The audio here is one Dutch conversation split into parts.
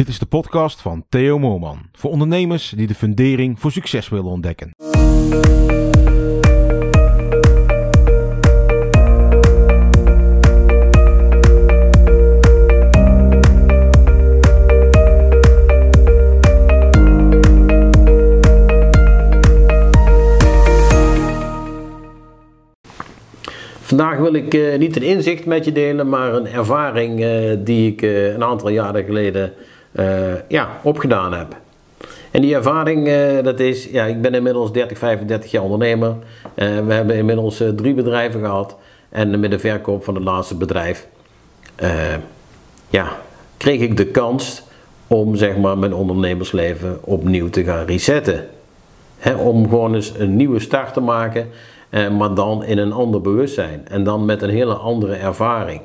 Dit is de podcast van Theo Moorman. Voor ondernemers die de fundering voor succes willen ontdekken. Vandaag wil ik eh, niet een inzicht met je delen, maar een ervaring eh, die ik eh, een aantal jaren geleden ja, opgedaan heb. En die ervaring, eh, dat is, ja, ik ben inmiddels 30, 35 jaar ondernemer. Eh, we hebben inmiddels eh, drie bedrijven gehad. En met de verkoop van het laatste bedrijf, eh, ja, kreeg ik de kans om zeg maar mijn ondernemersleven opnieuw te gaan resetten. Om gewoon eens een nieuwe start te maken, eh, maar dan in een ander bewustzijn. En dan met een hele andere ervaring.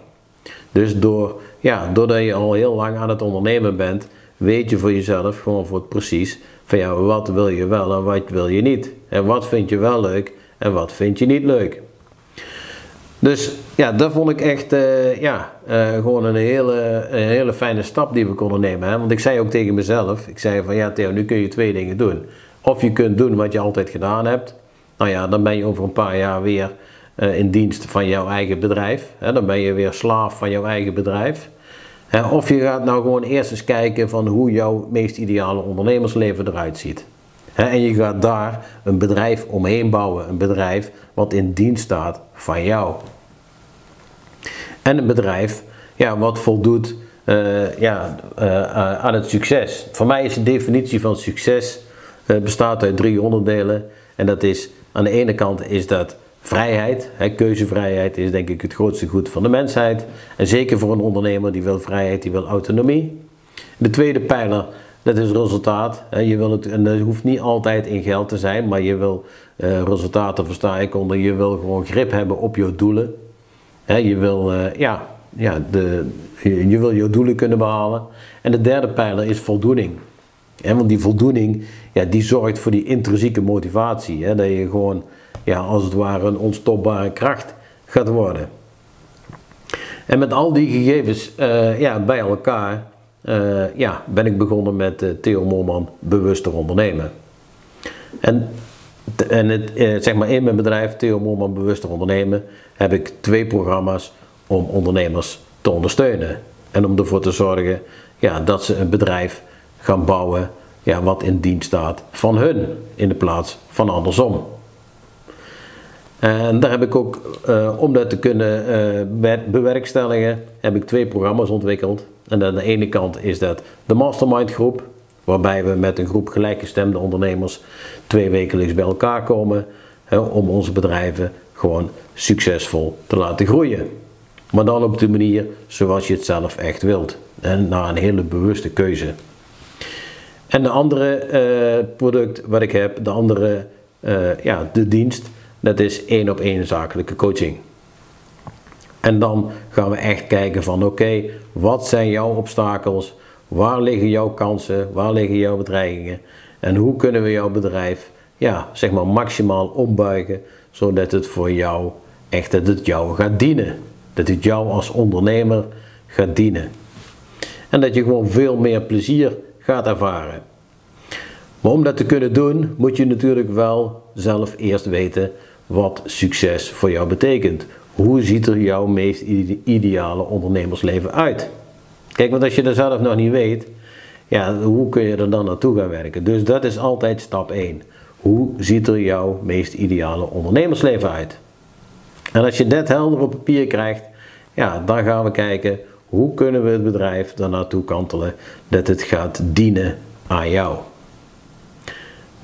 Dus door, ja, doordat je al heel lang aan het ondernemen bent, weet je voor jezelf gewoon voor het precies van ja, wat wil je wel en wat wil je niet. En wat vind je wel leuk en wat vind je niet leuk. Dus ja, dat vond ik echt eh, ja, eh, gewoon een hele, een hele fijne stap die we konden nemen. Hè? Want ik zei ook tegen mezelf, ik zei van ja Theo, nu kun je twee dingen doen. Of je kunt doen wat je altijd gedaan hebt. Nou ja, dan ben je over een paar jaar weer in dienst van jouw eigen bedrijf. Dan ben je weer slaaf van jouw eigen bedrijf. Of je gaat nou gewoon eerst eens kijken van hoe jouw meest ideale ondernemersleven eruit ziet. En je gaat daar een bedrijf omheen bouwen. Een bedrijf wat in dienst staat van jou. En een bedrijf ja, wat voldoet eh, ja, eh, eh, aan het succes. Voor mij is de definitie van succes eh, bestaat uit drie onderdelen. En dat is aan de ene kant is dat vrijheid. Hè, keuzevrijheid is denk ik het grootste goed van de mensheid. En zeker voor een ondernemer die wil vrijheid, die wil autonomie. De tweede pijler, dat is resultaat. Hè, je wil het, en dat hoeft niet altijd in geld te zijn, maar je wil eh, resultaten versta ik onder. Je wil gewoon grip hebben op je doelen. Hè, je wil, eh, ja, ja, de, je, wil je doelen kunnen behalen. En de derde pijler is voldoening. Hè, want die voldoening, ja, die zorgt voor die intrinsieke motivatie. Hè, dat je gewoon, ja, als het ware een onstopbare kracht gaat worden. En met al die gegevens eh, ja, bij elkaar eh, ja, ben ik begonnen met eh, Theo Moorman Bewuster Ondernemen. En, en het, zeg maar in mijn bedrijf Theo Moorman Bewuster Ondernemen heb ik twee programma's om ondernemers te ondersteunen. En om ervoor te zorgen ja, dat ze een bedrijf gaan bouwen ja, wat in dienst staat van hun in de plaats van andersom. En daar heb ik ook, eh, om dat te kunnen eh, be- bewerkstelligen, heb ik twee programma's ontwikkeld. En aan de ene kant is dat de Mastermind groep, waarbij we met een groep gelijkgestemde ondernemers twee wekelijks bij elkaar komen om onze bedrijven gewoon succesvol te laten groeien. Maar dan op de manier zoals je het zelf echt wilt. En na een hele bewuste keuze. En de andere eh, product wat ik heb, de andere, eh, ja, de dienst, dat is één op één zakelijke coaching. En dan gaan we echt kijken van oké, wat zijn jouw obstakels? Waar liggen jouw kansen? Waar liggen jouw bedreigingen? En hoe kunnen we jouw bedrijf ja, zeg maar maximaal ombuigen zodat het voor jou echt dat het jou gaat dienen. Dat het jou als ondernemer gaat dienen. En dat je gewoon veel meer plezier gaat ervaren. Maar om dat te kunnen doen, moet je natuurlijk wel zelf eerst weten wat succes voor jou betekent. Hoe ziet er jouw meest ide- ideale ondernemersleven uit? Kijk, want als je dat zelf nog niet weet, ja, hoe kun je er dan naartoe gaan werken? Dus dat is altijd stap 1. Hoe ziet er jouw meest ideale ondernemersleven uit? En als je dat helder op papier krijgt, ja, dan gaan we kijken hoe kunnen we het bedrijf er naartoe kantelen dat het gaat dienen aan jou.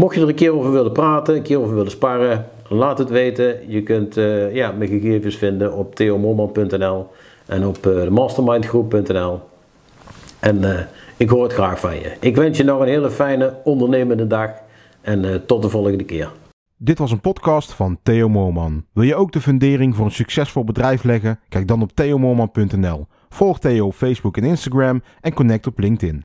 Mocht je er een keer over willen praten, een keer over willen sparren, laat het weten. Je kunt eh, ja, mijn gegevens vinden op theomorman.nl en op uh, mastermindgroep.nl. En eh, ik hoor het graag van je. Ik wens je nog een hele fijne ondernemende dag en eh, tot de volgende keer. Dit was een podcast van Theo Moorman. Wil je ook de fundering voor een succesvol bedrijf leggen? Kijk dan op theomoorman.nl. Volg Theo op Facebook en Instagram en connect op LinkedIn.